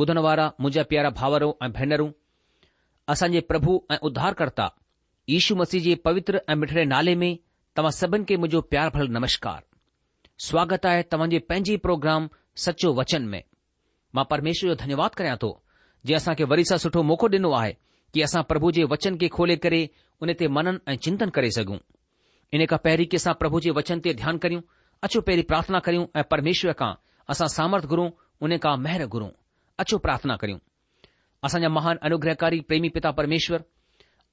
ॿुधण वारा मुंहिंजा प्यारा भावरो ऐं भेनरूं असांजे प्रभु ऐं उद्धारकर्ता यशू मसीह जे पवित्र ऐं मिठड़े नाले में तव्हां सभिनि खे मुंहिंजो प्यार भल नमस्कार स्वागत आहे तव्हां जे पंहिंजे प्रोग्राम सचो वचन में मां परमेश्वर जो धन्यवाद करियां थो जे असां खे वरी सां सुठो मौक़ो ॾिनो आहे कि असां प्रभु जे वचन खे खोले करे उन ते मनन ऐं चिंतन करे सघूं इन खां पहिरीं की असां प्रभु जे वचन ते ध्यानु करियूं अचो पहिरीं प्रार्थना करियूं ऐं परमेश्वर खां असां सामर्थ घुरूं उन खां मेहर घुरूं अचो प्रार्थना करियूं असांजा महान अनुग्रहकारी प्रेमी पिता परमेश्वर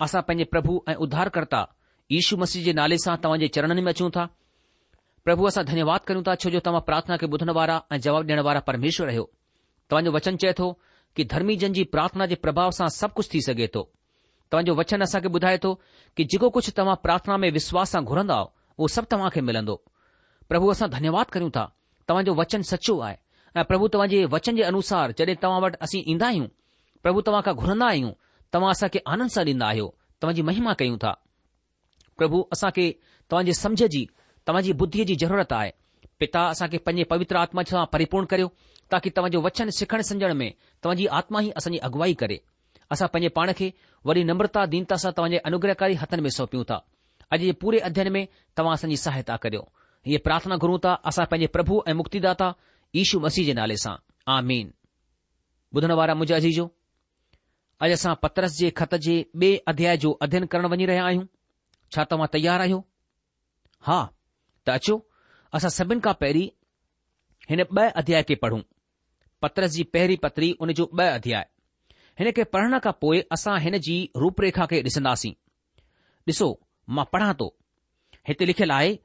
असां पंहिंजे प्रभु ऐं उद्धारकर्ता यू मस्ीद जे नाले सां तव्हांजे चरणनि में अचूं था प्रभु असां धन्यवाद कयूं था छो जो तव्हां प्रार्थना खे ॿुधण वारा ऐं जवाबु ॾियण वारा परमेश्वर आहियो तव्हांजो वचन चए थो कि धर्मीजन जी प्रार्थना जे प्रभाव सां सभु कुझु थी सघे थो तव्हांजो वचन असां ॿुधाए थो कि जेको कुझु तव्हां प्रार्थना में विस्वास सां घुरंदा उहो सभु तव्हां खे मिलंदो प्रभु असां धन्यवाद कयूं था तव्हांजो वचन सचो आहे ऐं प्रभु तव्हां जे वचन जे अनुसार जॾहिं तव्हां वटि असीं ईंदा आहियूं प्रभु तव्हां खां घुरंदा आहियूं तव्हां असांखे आनंद सां ॾींदा आहियो तव्हांजी महिमा कयूं था प्रभु असां खे तव्हां जे समझ जी तव्हांजी बुद्धीअ जी ज़रूरत आहे पिता असां पंहिंजे पवित्र आत्मा सां परिपूर्ण करियो ताकी तव्हांजो वचन सिखण समझण में तव्हांजी आत्मा ई असांजी अॻुवाई करे असां पंहिंजे पाण खे वरी नम्रता दीनता सां तव्हांजे अनुग्रहकारी हथनि में सौपियूं था अॼु जे पूरे अध्ययन में तव्हां असांजी सहायता करियो इहे प्रार्थना घुरूं था असां पंहिंजे प्रभु ऐं मुक्तिदाता ईशू मसीह जे नाले सां ॿुधण वारा मुंहिंजा अजीजो अॼु असां पतरस जे ख़त जे ॿिए अध्याय जो अध्यन करणु वञी रहिया आहियूं छा तव्हां तयार आहियो हा त अचो असां सभिनि खां पहिरीं हिन ॿ अध्याय खे पढ़ूं पतरस जी पहिरीं पत्री उन जो ॿ अध्याय हिन खे पढ़ण खां पोइ असां हिन जी रूपरेखा खे ॾिसंदासीं ॾिसो मां पढ़ां थो हिते लिखियलु आहे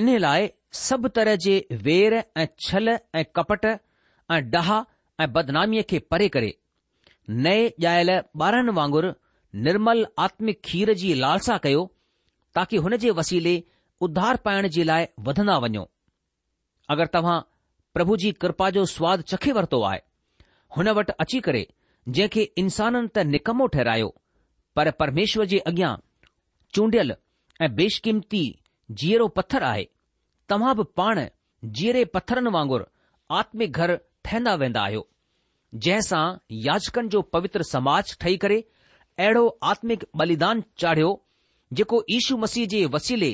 इन लाइ सभु तरह जे वेर ऐं छल ऐं कपट ऐं डहा ऐं ऐं बदनामीअ खे परे करे नए ॼायल ॿारनि वांगुरु निर्मल आत्मिक खीर जी लालसा कयो ताक़ी हुन जे वसीले उधार पाइण जे लाइ वधंदा वञो अगरि तव्हां प्रभु जी कृपा जो सवादु चखे वरितो आहे हुन वटि अची करे जंहिंखे इंसाननि त निकमो ठहिरायो पर परमेश्वर जे अॻियां चूंडियलु ऐं बेशकीमती जीअरो पत्थर आहे तव्हां बि पाण जीअरे पत्थरनि वांगुरु आत्मिक घर ठहंदा वेंदा आहियो जंहिंसां याचकनि जो पवित्र समाज ठही करे अहिड़ो आत्मिक बलिदान चाढियो जेको ईशू मसीह जे वसीले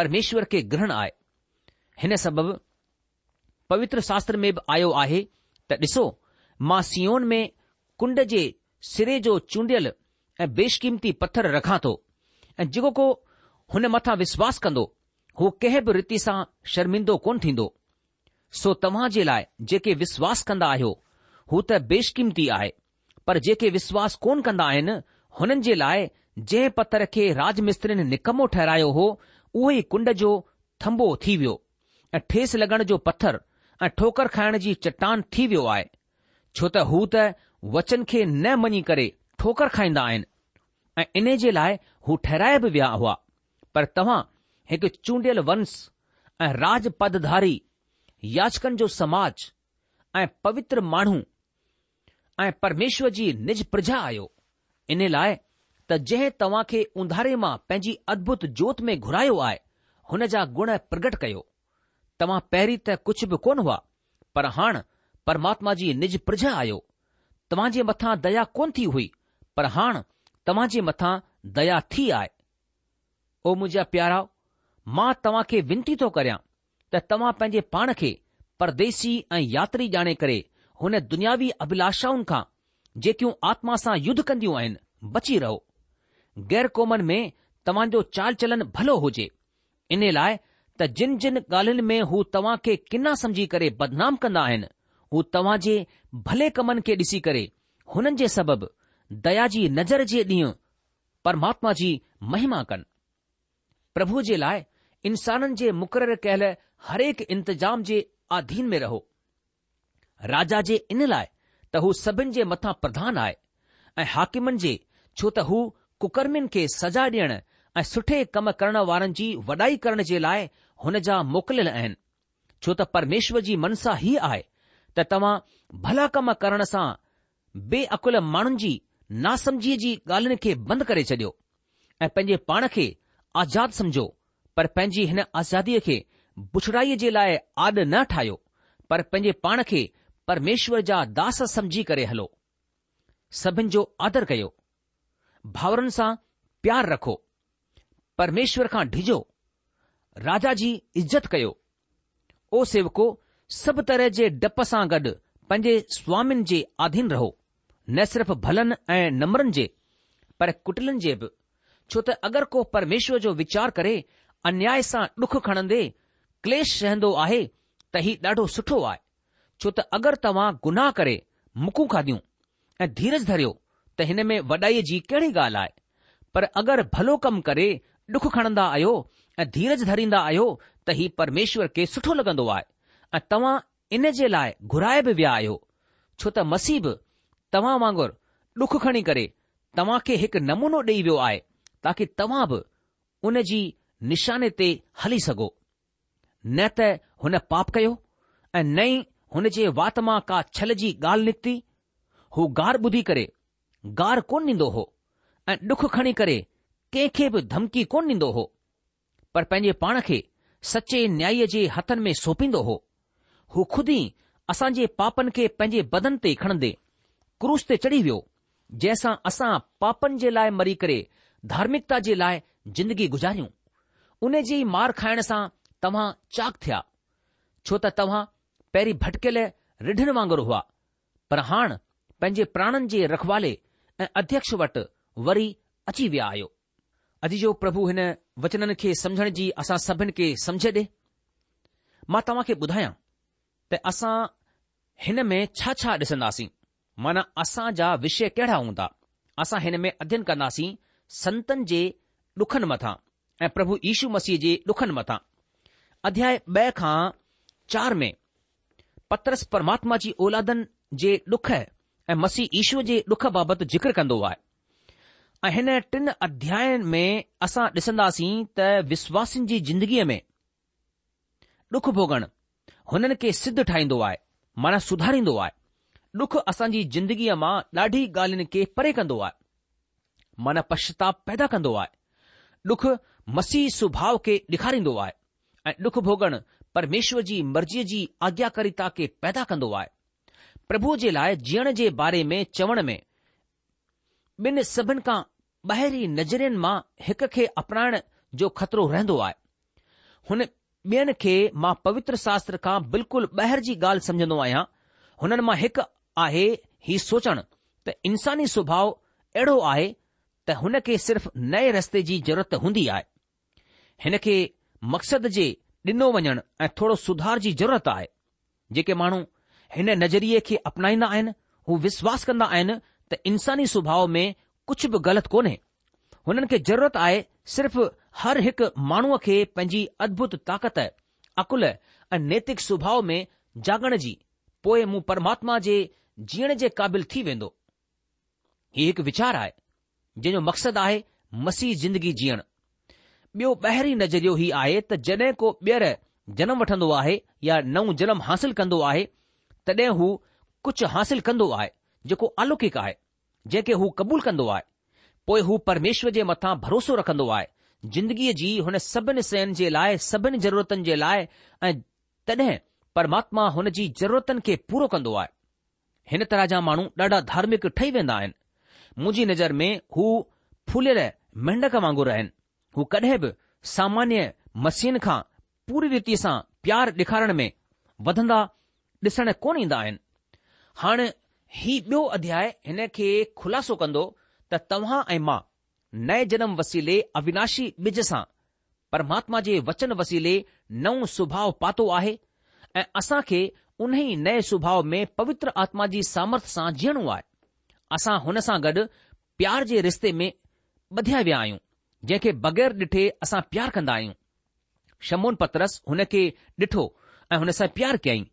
परमेश्वर खे ग्रहण आहे हिन सबब पवित्र शास्त्र में बि आयो आहे त ॾिसो मां सीओन में कुंड जे सिरे जो चूंडियल ऐं बेशकीमती पत्थर रखां थो ऐं जेको को हुन मथां विश्वास कंदो हू कंहिं बि रीति सां शर्मिंदो कोन थींदो सो तव्हां जे लाइ जेके विश्वास कंदा आहियो हू त बेशकीमती आहे पर जेके विश्वास कोन कंदा आहिनि हुननि जे लाइ जंहिं पत्थर खे राज निकमो ठहिरायो हो उहो ई कुंड जो थंबो थी वियो ऐं ठेस लॻण जो पत्थर ऐं ठोकर खाइण जी चट्टान थी वियो आहे छो त हू त वचन खे न मञी करे ठोकर खाईंदा आहिनि ऐं इन जे लाइ हू ठहिराए बि विया हुआ पर तव्हां हिकु चूंडियल वंश ऐं राजपदधारी याचकन जो समाज ऐं पवित्र माण्हू ऐं परमेश्वर जी निज प्रजा आयो इन लाइ त जंहिं तव्हां खे उंधारे मां पंहिंजी अद्भुत जोति में घुरायो आहे हुन जा गुण प्रगट कयो तव्हां पहिरीं त कुझु बि कोन हुआ पर हाणे परमात्मा जी निज प्रजा आहियो तव्हांजे मथां दया कोन थी हुई पर हाणे तव्हांजे मथां दया थी आहे ओ मुंहिंजा प्यारा मां तव्हां खे विनती थो करियां त तव्हां पंहिंजे पाण खे परदेसी ऐं यात्री ॼाणे करे हुन दुनियावी अभिलाषाउनि खां जेकियूं आत्मा सां युद्ध कंदियूं आहिनि बची रहो गैर क़ौमुनि में तव्हां जो चाल चलन भलो हुजे इन लाइ त जिन जिन ॻाल्हियुनि में हू तव्हां खे किना सम्झी करे बदनाम कंदा आहिनि हू तव्हां जे भले कमनि खे ॾिसी करे हुननि जे सबबि दया जी नज़र जे ॾींहुं परमात्मा जी महिमा कनि प्रभु जे लाइ इंसाननि जे मुक़रर कयल हरेक इंतिज़ाम जे आधीन में रहो राजा जे इन लाइ त हू सभिनि जे मथां प्रधान आहे ऐं हाकिमनि जे छो त हू कुकर्मियुनि खे सजा ॾियण ऐं सुठे कम करण वारनि जी वॾाई करण जे लाइ हुन जा मोकिलियल आहिनि छो त परमेश्वर जी मनसा हीअ आहे त तव्हां भला कम करण सां बेअकुल माण्हुनि जी नासमझीअ जी ॻाल्हियुनि खे बंदि करे छडि॒यो ऐं पंहिंजे पाण खे आज़ादु समझो पर पंहिंजी हिन आज़ादीअ खे बुछड़ाई जे लाइ आद न ठाहियो पर पंहिंजे पाण खे परमेश्वर जा दास समझी करे हलो सभिनि जो आदर कयो भाउरनि सां प्यारु रखो परमेश्वर खां ढिजो राजा जी इज़त कयो ओ सेवको सभु तरह जे डप सां गॾु पंहिंजे स्वामीनि जे आधीन रहो न सिर्फ़ भलनि ऐं नम्रनि जे पर कुटलनि जे बि छो त अगरि को परमेश्वर जो करे अन्याय सां डुख खणंदे क्लेश रहंदो आहे त हीउ ॾाढो सुठो आहे छो त अगरि तव्हां गुनाह करे मुकूं खाधियूं ऐं धीरज धरियो त हिन में वॾाईअ जी कहिड़ी ॻाल्हि आहे पर अगरि भलो कमु करे डुख खणंदा आहियो ऐं धीरज धरींदा आहियो त हीउ परमेश्वर खे सुठो लॻंदो आहे ऐं तव्हां इन जे लाइ घुराए बि विया आहियो छो त मसीब तव्हां वांगुरु डुख खणी करे तव्हां खे हिकु नमूनो ॾेई वियो आहे ताकी तव्हां बि उन जी निशाने ते हली सघो न त हुन पाप कयो ऐं न ई हुन जे वात मां का छल जी ॻाल्हि निकिती हू गार ॿुधी करे गार कोन ॾींदो हो ऐं डुख खणी करे कंहिंखे बि धमकी कोन ॾींदो हो पर पंहिंजे पाण खे सचे न्याय जे हथनि में सौपींदो हो हू खुदि ई असां जे पापनि खे पंहिंजे बदन ते खणंदे क्रूस ते चढ़ी वियो जंहिंसां असां पापनि जे लाइ मरी करे धार्मिकता जे लाइ ज़िंदगी गुज़ारियूं उन जी मार खाइण सां तव्हां चाक थिया छो त तव्हां पहिरीं भटकियल रिढनि वांगुरु हुआ पर हाणे पंहिंजे प्राणनि जे रखवाले ऐं अध्यक्ष वटि वरी अची विया आहियो अॼु जो प्रभु हिन वचननि खे समुझण जी असां सभिनि खे समझ ॾे मां तव्हां खे ॿुधायां त असां हिन में छा छा ॾिसंदासीं माना जा विषय कहिड़ा हूंदा असां हिन में अध्यन कंदासीं संतनि जे ॾुखनि मथां ऐं प्रभु यीशू मसीह जे ॾुखनि मथां अध्याय ॿ खां चार में पतरस परमात्मा जी औलादनि जे ॾुख ऐं मसीह ईशूअ जे ॾुख बाबति ज़िक्र कंदो आहे ऐं हिन टिन अध्यायनि में असां ॾिसंदासीं त विश्वासनि जी ज़िंदगीअ में ॾुख भोॻणु हुननि खे सिद्ध ठाहींदो आहे माना सुधारींदो आहे ॾुख असांजी जिंदगीअ मां ॾाढी ॻाल्हियुनि खे परे कंदो आहे माना पश्शताप पैदा कंदो आहे ॾुख मसीह सुभाउ खे ॾेखारींदो आहे ऐं डुख भोगण परमेश्वर जी मर्ज़ीअ जी आज्ञाकारिता के पैदा कंदो आहे प्रभु जे लाइ जीअण जे बारे में चवण में ॿिनि सभिनि खां ॿाहिरी नज़रियुनि मां हिक खे अपनाइण जो ख़तरो रहंदो आहे हुन ॿियनि खे मां पवित्र शास्त्र खां बिल्कुलु ॿाहिरि जी ॻाल्हि सम्झंदो आहियां हुननि मां हिकु आहे हीउ सोचणु त इन्सानी सुभाउ अहिड़ो आहे त हुन खे सिर्फ़ नए रस्ते जी ज़रूरत हूंदी आहे हिन खे मक़सद जे ॾिनो वञण ऐं थोरो सुधार जी ज़रूरत आहे जेके माण्हू हिन नज़रिये खे अपनाईंदा आहिनि हू विश्वास कंदा आहिनि त इंसानी सुभाउ में कुझु बि ग़लति कोन्हे हुननि खे ज़रूरत आहे सिर्फ़ हर हिकु माण्हूअ खे पंहिंजी अद्भुत ताक़त अकुल ऐं नैतिक सुभाउ में जाॻण जी पोइ मूं परमात्मा जे जीअण जे क़ाबिल थी वेंदो हीउ हिकु वीचार आहे जंहिंजो मक़सदु आहे मसीह ज़िंदगी जीअण ॿियो ॿाहिरीं नज़रियो ही आहे त जॾहिं को ॿीहर जनम वठंदो आहे या नओं जनम हासिल कंदो आहे तॾहिं हू कुझु हासिल कंदो आहे जेको अलौकिक आहे जंहिंखे हू क़बूल कंदो आहे पोइ हू परमेश्वर जे मथां भरोसो रखंदो आहे ज़िंदगीअ जी हुन सभिनि शयुनि जे लाइ सभिनी ज़रूरतनि जे लाइ ऐं तॾहिं परमात्मा हुन जी ज़रूरतनि खे पूरो कंदो आहे हिन तरह जा माण्हू ॾाढा धार्मिक ठही वेंदा आहिनि मुंहिंजी नज़र में हू फुलियल मेंढक वांगुर आहिनि हू कडहिं बि सामान्य मसियुनि खां पूरी रीति सां प्यारु ॾेखारण में वधंदा ॾिसण कोन ईंदा आहिनि हाणे हीउ ॿियो अध्याय हिन खे खुलासो कन्दो त तव्हां ऐं मां नए जनम वसीले अविनाशी ॿिज सां परमात्मा जे वचन वसीले नओं सुभाउ पातो आहे ऐं असां खे उन ई नए सुभाउ में पवित्र आत्मा जी सामर्थ्य सां जीअणो आहे असां हुन सां गॾु प्यार जे रिश्ते में ॿधिया विया आहियूं जंहिंखे बग़ैर ॾिठे असां प्यार कंदा आहियूं शमोन पत्रस हुन खे ॾिठो ऐं हुन सां प्यार कयईं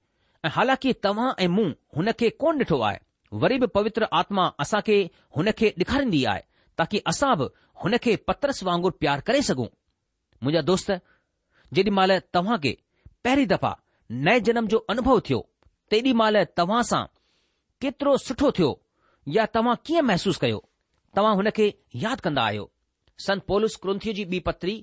ऐं हालांकि तव्हां ऐं मूं हुन खे कोन ॾिठो आहे वरी बि पवित्र आत्मा असां खे हुन खे ॾेखारींदी आहे ताकी असां बि हुन खे पत्रस वांगुरु प्यार करे सघूं मुंहिंजा दोस्त जेॾी महिल तव्हां खे पहिरीं दफ़ा नए जनम जो अनुभव थियो तेॾी महिल तव्हां सां केतिरो सुठो थियो या तव्हां कीअं महसूसु कयो तव्हां हुन खे यादि कंदा आहियो संत पोलिस क्रुंथीअ जी ॿी पत्री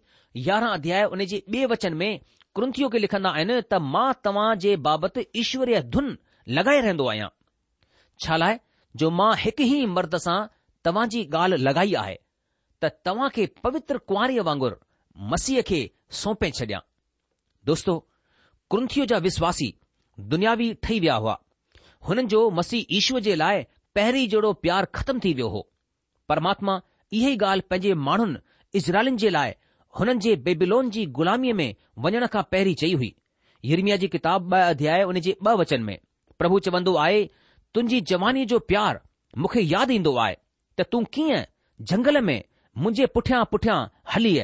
यारहं अध्याय उन जे ॿिए वचन में क्रुंथ खे लिखंदा आहिनि त मां तव्हां जे बाबति ईश्वरीय धुन लॻाए रहंदो आहियां छा लाइ जो मां हिकु ई मर्द सां तव्हां जी ॻाल्हि लॻाई आहे त तव्हां खे पवित्र कुंवारीअ वांगुरु मसीह खे सौंपे छॾियां दोस्तो क्रंथीअ जा विश्वासी दुनियावी ठही विया हुआ हुननि जो मसीह ईश्वर जे लाइ पहिरीं जहिड़ो प्यारु ख़तम थी वियो हो परमात्मा इहे ई ॻाल्हि पंहिंजे माण्हुनि इज़राइलनि जे लाइ हुननि जे बेबिलोन जी गुलामीअ में वञण खां पहिरीं चई हुई हीरमिया जी किताब ॿ अध्याय हुन जे बचन में प्रभु चवंदो आहे तुंहिंजी जवानीअ जो प्यारु मूंखे यादि ईंदो आहे त तूं कीअं झंगल में मुंहिंजे पुठियां पुठियां हली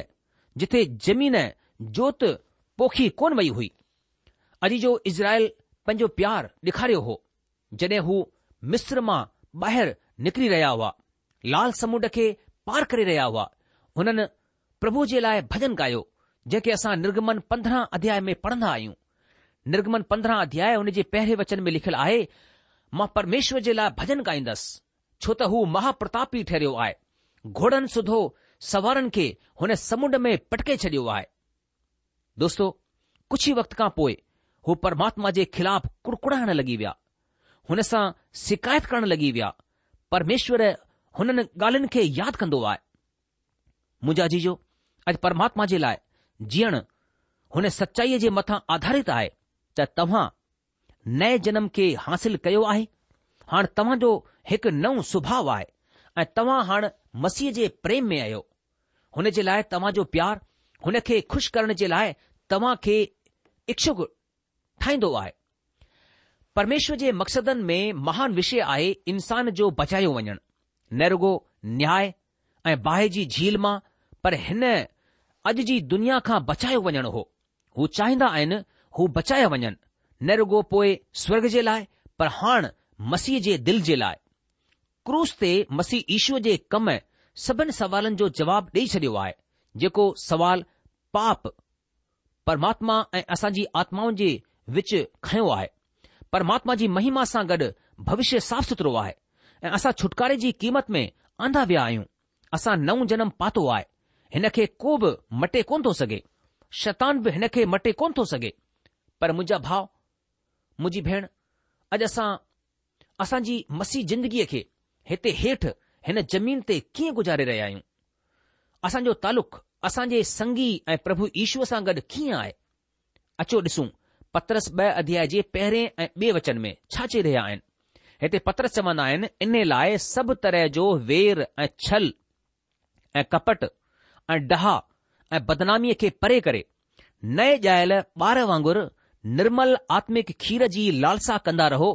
जिथे ज़मीन जोति पोखी कोन वई हुई अॼु जो इज़राइल पंहिंजो प्यारु ॾेखारियो हो जड॒हिं हू मिस्र मां ॿाहिरि निकिरी रहिया हुआ लाल समुंड खे पार करे रहिया हुआ हुननि प्रभु जे लाइ भजन ॻायो जेके असां निर्गमन पंद्रहं अध्याय में पढ़ंदा आहियूं निरगमन पंद्रहं अध्याय हुन जे पहिरें वचन में लिखियलु आहे मां परमेश्वर जे लाइ भजन ॻाईंदसि छो त हू महाप्रताप ठहिरियो आहे घोड़नि सुधो सवारनि खे हुन समुंड में पटके छॾियो आहे दोस्तो कुझु वक़्त खां पोइ हू परमात्मा जे ख़िलाफ़ु कुड़कुड़ाइण लॻी विया हुन सां शिकायत करण लॻी विया परमेश्वर हुननि ॻाल्हियुनि खे यादि कंदो आहे मुंहिंजा जीजो अॼु परमात्मा जे लाइ जीअण हुन सचाईअ जे मथां आधारित आहे त तव्हां नए जनम खे हासिल कयो आहे हाणे तव्हांजो हिकु नओं सुभाउ आहे ऐं तव्हां हाणे मसीह जे प्रेम में आहियो हुन जे लाइ तव्हांजो प्यारु हुन खे खु़शि करण जे लाइ तव्हां खे इच्छुक ठाहींदो आहे પરમેશ્વર જે મકસદન મે મહાન વિશે આયે ઇન્સાન જો બચાયો વણન નેરગો ન્યાય એ બાહજી ઝીલ માં પર હન અજજી દુનિયા કા બચાયો વણન હો હો ચાહિંદા આયન હો બચાયો વણન નેરગો પોએ સ્વર્ગ જે લાય પર હણ મસીજે દિલ જે લાય ક્રોસ તે મસી ઈશુ જે કમ સબન સવાલન જો જવાબ દે છળ્યો આયે જેકો સવાલ પાપ પરમાત્મા એ અસાજી આત્માઓં જે وچ ખયો આયે परमात्मा जी महिमा सां गॾु भविष्य साफ़ सुथरो आहे ऐं असां छुटकारे जी क़ीमत में आंदा विया आहियूं असां नओं जनम पातो आहे हिन खे को बि मटे कोन थो सघे शतान बि हिन खे मटे कोन थो सघे पर मुंहिंजा भाउ मुंहिंजी भेण अॼु असां असांजी मसीह ज़िंदगीअ खे हिते हेठि हिन ज़मीन ते कीअं गुज़ारे रहिया आहियूं असांजो तालुक़ु असांजे संगी ऐं प्रभु ईश्वर सां गॾु कीअं आहे अचो ॾिसूं पतरस ॿ अध्याय जे पहिरें ऐं ॿिए वचन में छा चई रहिया आहिनि हिते पतरस चवंदा आहिनि इन लाइ सभु तरह जो वेर ऐं छल ऐं कपट ऐं डहा ऐं बदनामीअ खे परे करे नए ॼायल ॿार वांगुरु निर्मल आत्मिक खीर जी लालसा कंदा रहो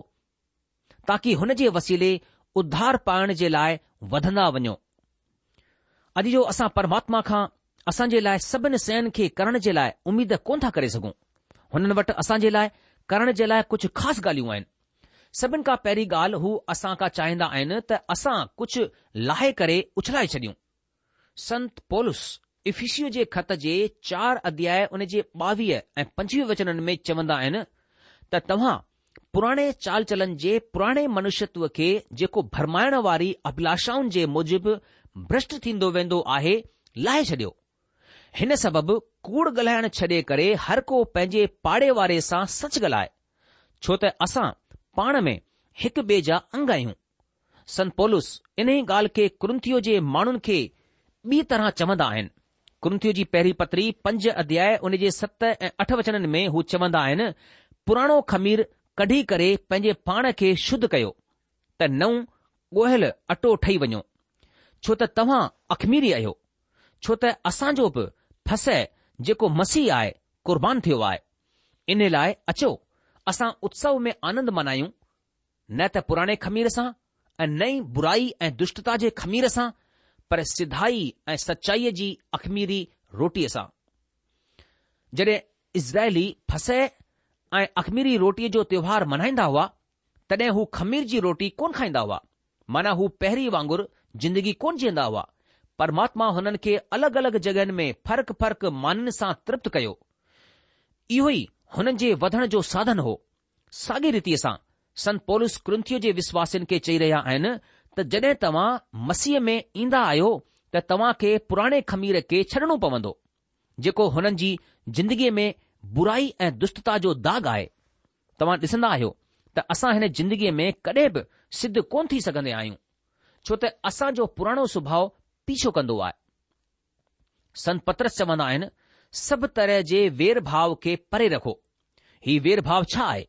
ताकी हुन जे वसीले उधार पाइण जे लाइ वधंदा वञो अॼु जो असां परमात्मा खां असांजे लाइ सभिनि सयन खे करण जे लाइ उमीद कोन था करे सघूं हुननि वटि असां जे लाइ करण जे लाइ कुझु ख़ासि ॻाल्हियूं आहिनि सभिनि खां पहिरीं ॻाल्हि हू असां खां चाहींदा आहिनि त असां कुझु लाहे करे उछलाए छॾियूं संत पोलस इफीशू जे ख़त जे चार अध्याय उन जे ॿावीह ऐं पंजवीह वचननि में चवंदा आहिनि त तव्हां पुराणे चाल चलन जे पुराणे मनुष्यत्व खे जेको भरमाइण वारी अभिलाषाउनि जे मूजिबि भ्रष्ट थींदो वेंदो आहे लाहे छॾियो हिन सबबु कूड़ ॻाल्हाइण छॾे करे हर को पंहिंजे पाड़े वारे सां सच ॻाल्हाए छो त असां पाण में हिक ॿिए जा अंग आहियूं संत पॉलूस इन ई ॻाल्हि खे कुंथथियूं जे माण्हुनि खे ॿी तरह चवंदा आहिनि कुंथीअ जी पहिरीं पतरी पंज अध्याय उन जे सत ऐं अठ वचननि में हू चवंदा आहिनि पुराणो खमीर कढी करे पंहिंजे पाण खे शुद्ध कयो त नऊं ॻोहियलु अटो ठही वञो छो त तव्हां अखमीरी आहियो छो त असांजो बि फसे जेको मसीह आहे कुर्बान थियो आहे इन लाइ अचो असां उत्सव में आनंद मनायूं न त पुराणे ख़मीर सां ऐं नई बुराई ऐं दुष्टता जे ख़मीर सां पर सिधाई ऐं सचाईअ जी अख़मीरी रोटीअ सां जॾहिं इज़राइली फसे ऐं अखमीरी रोटीअ जो त्योहार मल्हाईंदा हुआ तॾहिं हू ख़मीर जी रोटी कोन खाईंदा हुआ माना हू पहिरीं वांगुरु ज़िंदगी कोन जीअंदा हुआ પરમાત્મા હનન કે અલગ અલગ જગન મે ફરક ફરક મન સા તૃપ્ત કયો ઈહી હનન જે વધણ જો સાધન હો સાગી રીતીસા સન પોલસ કૃંત્યો જે વિશ્વાસન કે ચઈ રહ્યા હૈન ત જડે તવા મસીહ મે ઈંદા આયો ત તવા કે પુરાણે ખમીર કે છડણો પવંદો જેકો હનનજી જિંદગી મે બુરાઈ એ દુષ્ટતા જો દાગ આય તવા દિસના આયો ત અસા હે જિંદગી મે કદેબ સિદ્ધ કોન થી સકને આયુ છોતે અસા જો પુરાણો સુભાવ पीछो कंदो आहे संत पत्रस चवंदा आहिनि सभु तरह जे वेर भाव खे परे रखो ही वेर भाव छा आहे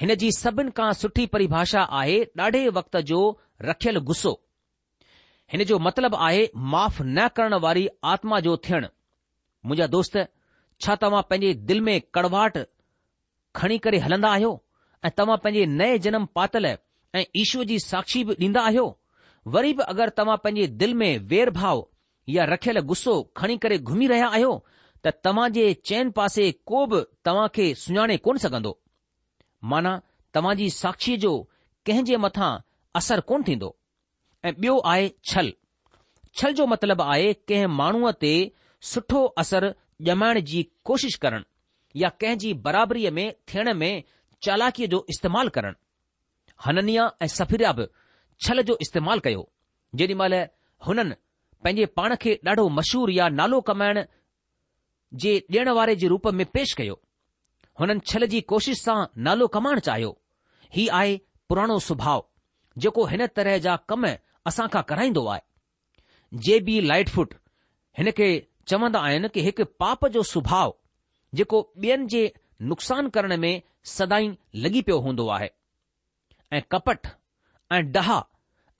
हिन जी सभिनि खां सुठी परिभाषा आहे ॾाढे वक़्त जो रखियल गुस्सो हिन जो मतिलबु आहे माफ़ न करण वारी आत्मा जो थियणु मुंहिंजा दोस्त छा तव्हां पंहिंजे दिल में कड़वाहट खणी करे हलंदा आहियो ऐं तव्हां पंहिंजे नए जनम पातल ऐं ईश्वर जी साक्षी बि ॾींदा आहियो वरी बि अगरि तव्हां पंहिंजे दिल में वेर भाव या रखियल गुस्सो खणी करे घुमी रहिया आहियो त तव्हां जे चैन पासे को बि तव्हां खे सुञाणे कोन सघंदो माना तव्हां जी साक्षीअ जो कंहिं जे मथां असर कोन थींदो ऐं ॿियो आहे छल छल जो मतिलब आहे कंहिं माण्हूअ ते सुठो असर ॼमाइण जी कोशिश करण या कंहिं जी बराबरीअ में थियण में चालाकीअ जो इस्तेमालु करणु हननिया ऐं सफिरिया बि छल जो इस्तेमालु कयो जेॾी महिल हुननि पंहिंजे पाण खे ॾाढो मशहूर या नालो कमाइण जे ॾिण वारे जे रूप में पेश कयो हुननि छल जी कोशिश सां नालो कमाइण चाहियो हीउ आहे पुराणो सुभाउ जेको हिन तरह जा कम असां खां कराईंदो आहे जे बी लाइट फुट हिन खे चवंदा आहिनि कि हिकु पाप जो सुभाउ जेको ॿियनि जे नुक़सान करण में सदाई लॻी पियो हूंदो आहे ऐं कपट ऐं ॾहा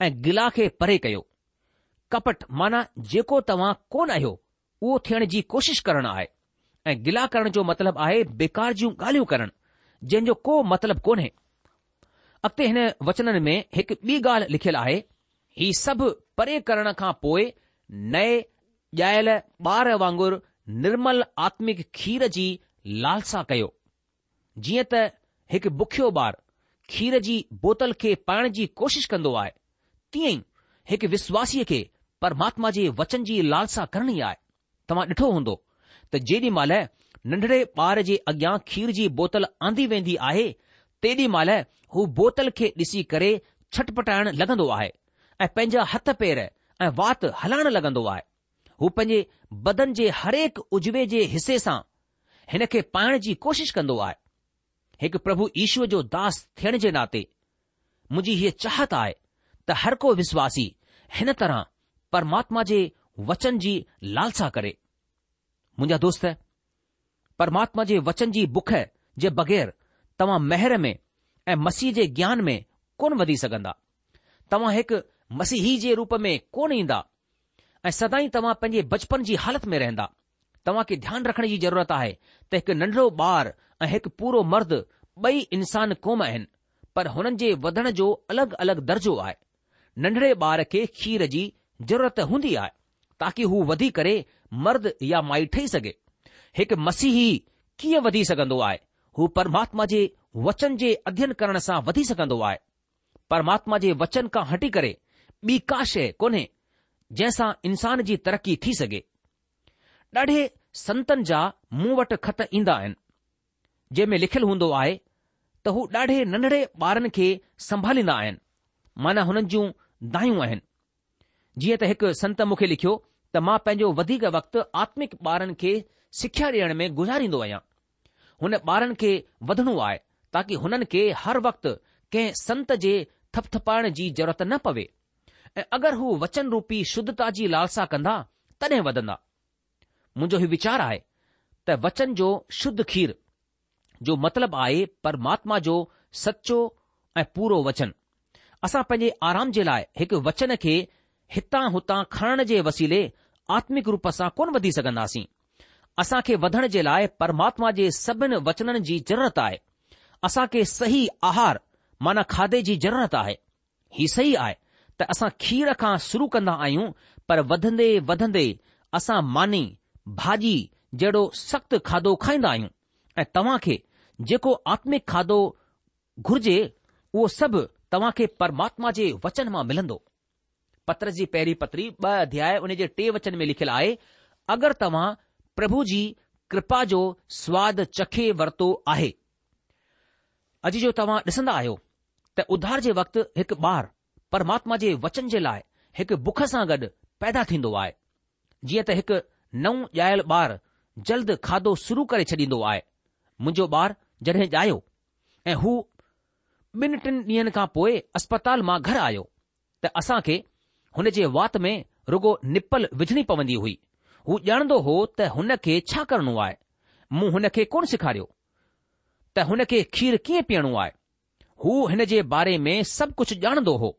ऐं गिला खे परे कयो कपट माना जेको तव्हां कोन आहियो उहो थियण जी कोशिश करणु आहे ऐं गिला करण जो मतिलबु आहे बेकार जूं ॻाल्हियूं करणु जंहिंजो को मतिलबु कोन्हे अॻिते हिन वचननि में हिकु ॿी ॻाल्हि लिखियलु आहे ही सभु परे करण खां पोइ नए ॼायल ॿार वांगुरु निर्मल आत्मिक खीर जी लालसा कयो जीअं त हिकु बुखियो ॿारु खीर जी बोतल खे पाइण जी कोशिश कंदो आहे तीअं ई हिकु विश्वासीअ खे परमात्मा जे वचन जी लालसा करणी आहे तव्हां ॾिठो हूंदो त जेॾी महिल नंढड़े ॿार जे अॻियां खीर जी बोतल आंदी वेंदी आहे तेॾी महिल हू बोतल खे ॾिसी करे छटपटाइण लॻंदो आहे ऐं पंहिंजा हथ पेर ऐं वात हलाइण लॻंदो आहे हू पंहिंजे बदन जे हरेक उजवे जे हिसे सां हिन खे पाइण जी कोशिश कंदो आहे हिकु प्रभु ईश्वर जो दास थियण जे नाते मुंहिंजी हीअ चाहत आहे त हर को विश्वासी हिन तरह परमात्मा जे वचन जी लालसा करे मुंहिंजा दोस्त परमात्मा जे वचन जी बुख जे बग़ैर तव्हां महिर में ऐं मसीह जे ज्ञान में कोन वधी सघंदा तव्हां हिकु मसीही जे रूप में कोन ईंदा ऐं सदाई तव्हां पंहिंजे बचपन जी हालति में रहंदा तव्हांखे ध्यानु रखण जी ज़रूरत आहे त हिकु नंढड़ो ॿारु ऐं हिकु पूरो मर्द बई इंसानु कोम आहिनि पर हुननि जे वधण जो अलॻि अलॻि दर्जो आहे नंढिड़े ॿार खे खीर जी ज़रूरत हूंदी आहे ताकी हू वधी करे मर्द या माई ठही सघे हिकु मसीह कीअं वधी सघंदो आहे हू परमात्मा जे वचन जे अध्यन करण सां वधी सघंदो आहे परमात्मा जे वचन खां हटी करे ॿी का शइ कोन्हे जंहिंसां इंसान जी तरक़ी थी सघे ॾाढे संतनि जा मूं वटि ख़त ईंदा आहिनि जंहिं में लिखियलु हूंदो आहे त हू ॾाढे नंढड़े ॿारनि खे संभालींदा आहिनि माना हुननि जूं दायूं आहिनि जीअं त हिकु संत मूंखे लिखियो त मां पंहिंजो वधीक वक़्तु आत्मिक ॿारनि खे सिख्या ॾियण में गुजारींदो आहियां हुन ॿारनि खे वधणो आहे ताकी हुननि खे हर वक़्त कंहिं संत जे थपथपाइण जी ज़रूरत न पवे ऐं अगरि हू वचन रूपी शुद्धता जी लालसा कंदा तॾहिं वधंदा मुंहिंजो हीउ वीचार आहे त वचन जो शुद्ध खीर जो मतिलबु आहे परमात्मा जो सचो ऐं पूरो वचन असां पंहिंजे आराम जे लाइ हिकु वचन खे हितां हुतां खणण जे वसीले आत्मिक रूप सां कोन वधी सघंदासीं असां खे वधण जे लाइ परमात्मा जे सभिनि वचननि जी ज़रूरत आहे असां खे सही आहार माना खाधे जी ज़रूरत आहे ही सही आहे त असां खीर खां शुरू कंदा आहियूं पर वधंदे वधंदे असां मानी भाॼी जहिड़ो सख़्तु खाधो खाईंदा आहियूं ऐं तव्हां खे जेको आत्मिक खाधो घुर्जे उहो सभु खे परमात्मा जे वचन मां मिलंदो पत्र जी पहिरीं पत्री ॿ अध्याय उन जे टे वचन में लिखियलु आहे अगरि तव्हां प्रभु जी कृपा जो स्वाद चखे वरितो आहे अॼु जो तव्हां ॾिसंदा आहियो त उधार जे वक़्तु हिकु ॿार परमात्मा जे वचन जे लाइ हिकु बुख सां गॾु पैदा थींदो आहे जीअं त हिकु नओं ॼायल ॿारु जल्द खाधो शुरू करे छॾींदो आहे मुंहिंजो ॿारु जॾहिं ॼायो ऐं हू ॿिनि टिनि ॾींहनि खां पोइ अस्पताल मां घर आयो त असां खे हुन जे वात में रुगो निपल विझणी पवंदी हुई हू ॼाणंदो हो त हुन खे छा करणो आहे मूं हुन खे कोन सेखारियो त हुन खे खीरु कीअं पीअणो आहे हू हिन जे बारे में सभु कुझु ॼाणंदो हो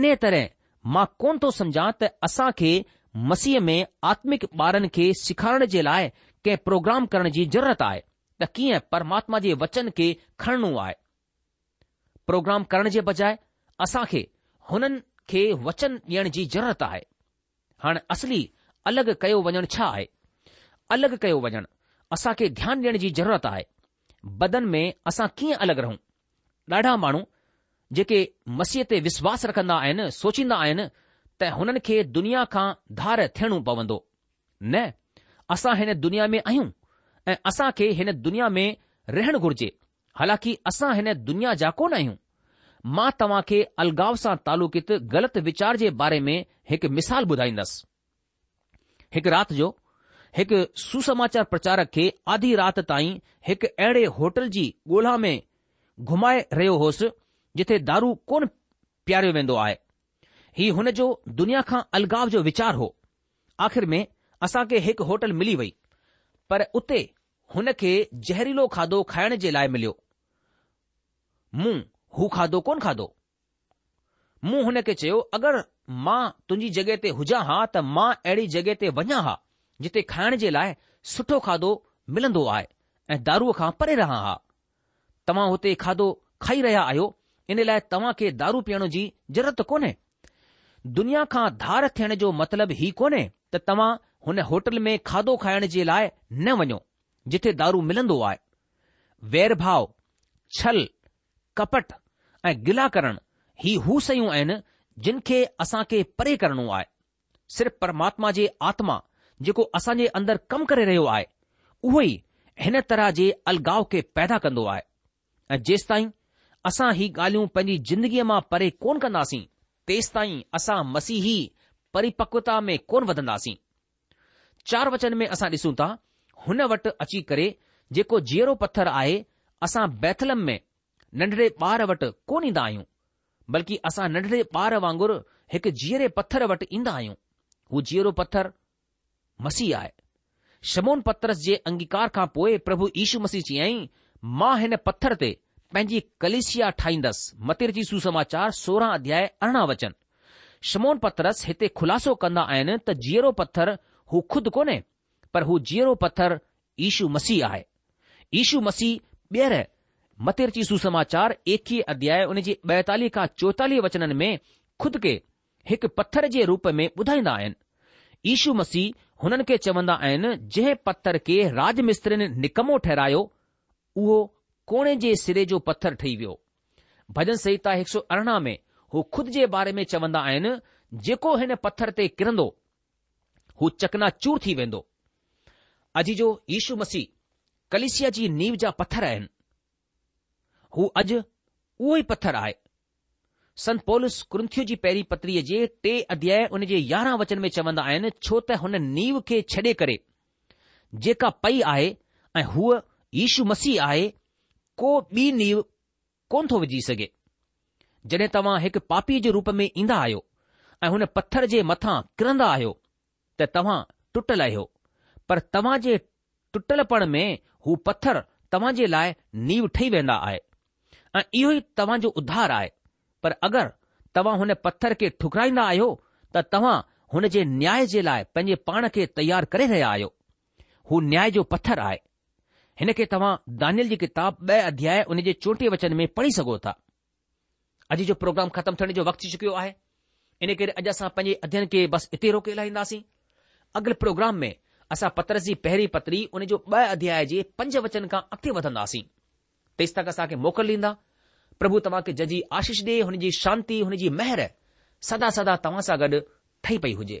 इन तरह मां कोन थो सम्झा त असां खे मसीह में आत्मिक ॿारनि खे सेखारण जे लाइ कंहिं प्रोग्राम करण जी ज़रूरत आहे त कीअं परमात्मा जे वचन खे खणणो आहे प्रोग्राम करण जे बजाए असां खे हुननि खे वचन ॾियण जी ज़रूरत आहे हाणे असली अलॻि कयो वञणु छा आहे अलॻि कयो वञणु असांखे ध्यानु ॾियण जी ज़रूरत आहे बदन में असां कीअं अलॻि रहूं ॾाढा माण्हू जेके मसीह ते विश्वास रखंदा आहिनि सोचींदा आहिनि त हुननि खे दुनिया खां धार थियणो पवंदो न असां हिन दुनिया में आहियूं ऐं असां खे हिन दुनिया में रहणु घुर्जे हालांकि असां हिन दुनिया जा कोन आहियूं मां तव्हां खे अलगाव सां तालुकित ग़लति वीचार जे बारे में हिकु मिसाल ॿुधाईंदसि हिकु राति जो हिकु सुसमाचार प्रचारक खे आधी राति ताईं हिकु अहिड़े होटल जी ॻोल्हा में घुमाए रहियो होसि जिथे दारू कोन प्यारियो वेंदो आहे ही हुन जो दुनिया खां अलगाव जो वीचार हो आख़िर में असां खे हिकु होटल मिली वई पर उते हुन खे ज़हरीलो खाधो खाइण जे लाइ मिलियो मूं हू खाधो कोन खाधो मूं हुन खे चयो अगरि मां तुंहिंजी जॻहि ते हुजां हा त मां अहिड़ी जॻहि ते वञा हा जिते खाइण जे लाइ सुठो खाधो मिलंदो आहे ऐं दारूअ खां परे रहाां हा तव्हां हुते खाधो खाई रहिया आहियो इन लाइ तव्हां खे दारू पीअण जी ज़रूरत कोन्हे दुनिया खां धार थियण जो मतिलबु ई कोन्हे त तव्हां हुन होटल में खाधो खाइण जे लाइ न वञो जिथे दारू मिलंदो आहे वैर भाव छल कपट ऐं गिला करण ही हू शयूं आहिनि जिन खे असां खे परे करणो आहे सिर्फ़ु परमात्मा जे आत्मा जेको असां जे अंदरि कमु करे रहियो आहे उहो ई हिन तरह जे अलगाव खे पैदा कंदो आहे ऐं जेसि ताईं असां ही ॻाल्हियूं पंहिंजी ज़िंदगीअ मां परे कोन कंदासीं તેસ તાહી અસા મસીહી પરિપકવતા મે કોન વદનાસી ચાર વચન મે અસા દિસું તા હનવટ અચી કરે જેકો જીરો પથર આયે અસા બેથલમ મે નડરે બારવટ કોની દાયુ બલકી અસા નડરે બાર વાંગર એક જીરે પથર વટ ઇંદ આયુ વો જીરો પથર મસી આય શમોન પત્રસ જે અંગીકાર કા પોય પ્રભુ ઈસુ મસી ચી આઈ મા હેને પથર તે पंहिंजी कलेशिया ठाहींदसि मतिरची सुसमाचार सोरहं अध्याय अरिड़हं वचन स्मोन पत्थरसि हिते ख़ुलासो कंदा आहिनि त जीअरो पत्थर हू ख़ुदि कोन्हे पर हू जीअरो पत्थर ईशू मसीह आहे इशू मसीह ॿीहर मतिरची सुसमाचार एकवीह अध्याय उन जी ॿाएतालीह खां चोएतालीह वचननि में खुद खे हिकु पत्थर जे रूप में ॿुधाईंदा आहिनि इशू मसीह हुननि खे चवंदा आहिनि जंहिं पत्थर खे राज निकमो ठहिरायो उहो कोणे जे सिरे जो पथर ठही वियो भजन संहिता हिकु सौ अरिड़हं में हू खुद जे बारे में चवंदा आहिनि जेको हिन पथर ते किरंदो हू चकनाचूर थी वेंदो अॼु जो यीशू मसीह कलिसिया जी नीव जा पथर आहिनि हू अॼु उहो ई पथरु आहे संत पोलिस कुंथियूं जी पहिरीं पत्रीअ जे टे अध्याय उन जे यारहं वचन में चवंदा आहिनि छो त हुन नीव खे छॾे करे जेका पई आहे ऐं हूअ यीशू मसीह आहे को बि नीव कोन थो विझी सघे जड॒हिं तव्हां हिकु पापी जे रूप में ईंदा आहियो ऐं हुन पत्थर जे मथां किरंदा आहियो त तव्हां टुटल आहियो पर तव्हां जे टुटल में हू पत्थर तव्हां जे लाइ नीव ठही वेंदा आहे ऐं इहो ई तव्हां जो उध्धार आहे पर अगरि तव्हां हुन पत्थर खे ठुकराईंदा आहियो त तव्हां हुन जे न्याय जे लाइ पंहिंजे पाण खे तयार करे रहिया आहियो हू न्याय जो पत्थर आहे हिन खे तव्हां दानियल जी किताब ब॒ अध्याय उन जे चोटीह वचन में पढ़ी सघो था अॼु जो प्रोग्राम ख़तमु थियण जो वक़्तु थी चुकियो आहे इन करे अॼु असां पंहिंजे अध्ययन खे बसि हिते रोके लाहींदासीं अॻिल प्रोग्राम में असां पत्र जी पहिरीं पत्री उन जो ब॒ अध्याय जे पंज वचन खां अॻिते वधंदासीं तेसि तक असांखे मोकल ॾींदा प्रभु तव्हां खे जजी आशीष ॾे हुन जी शांती हुन जी महर सदा सदा तव्हां सां गॾु ठही पई हुजे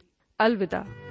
अलविदा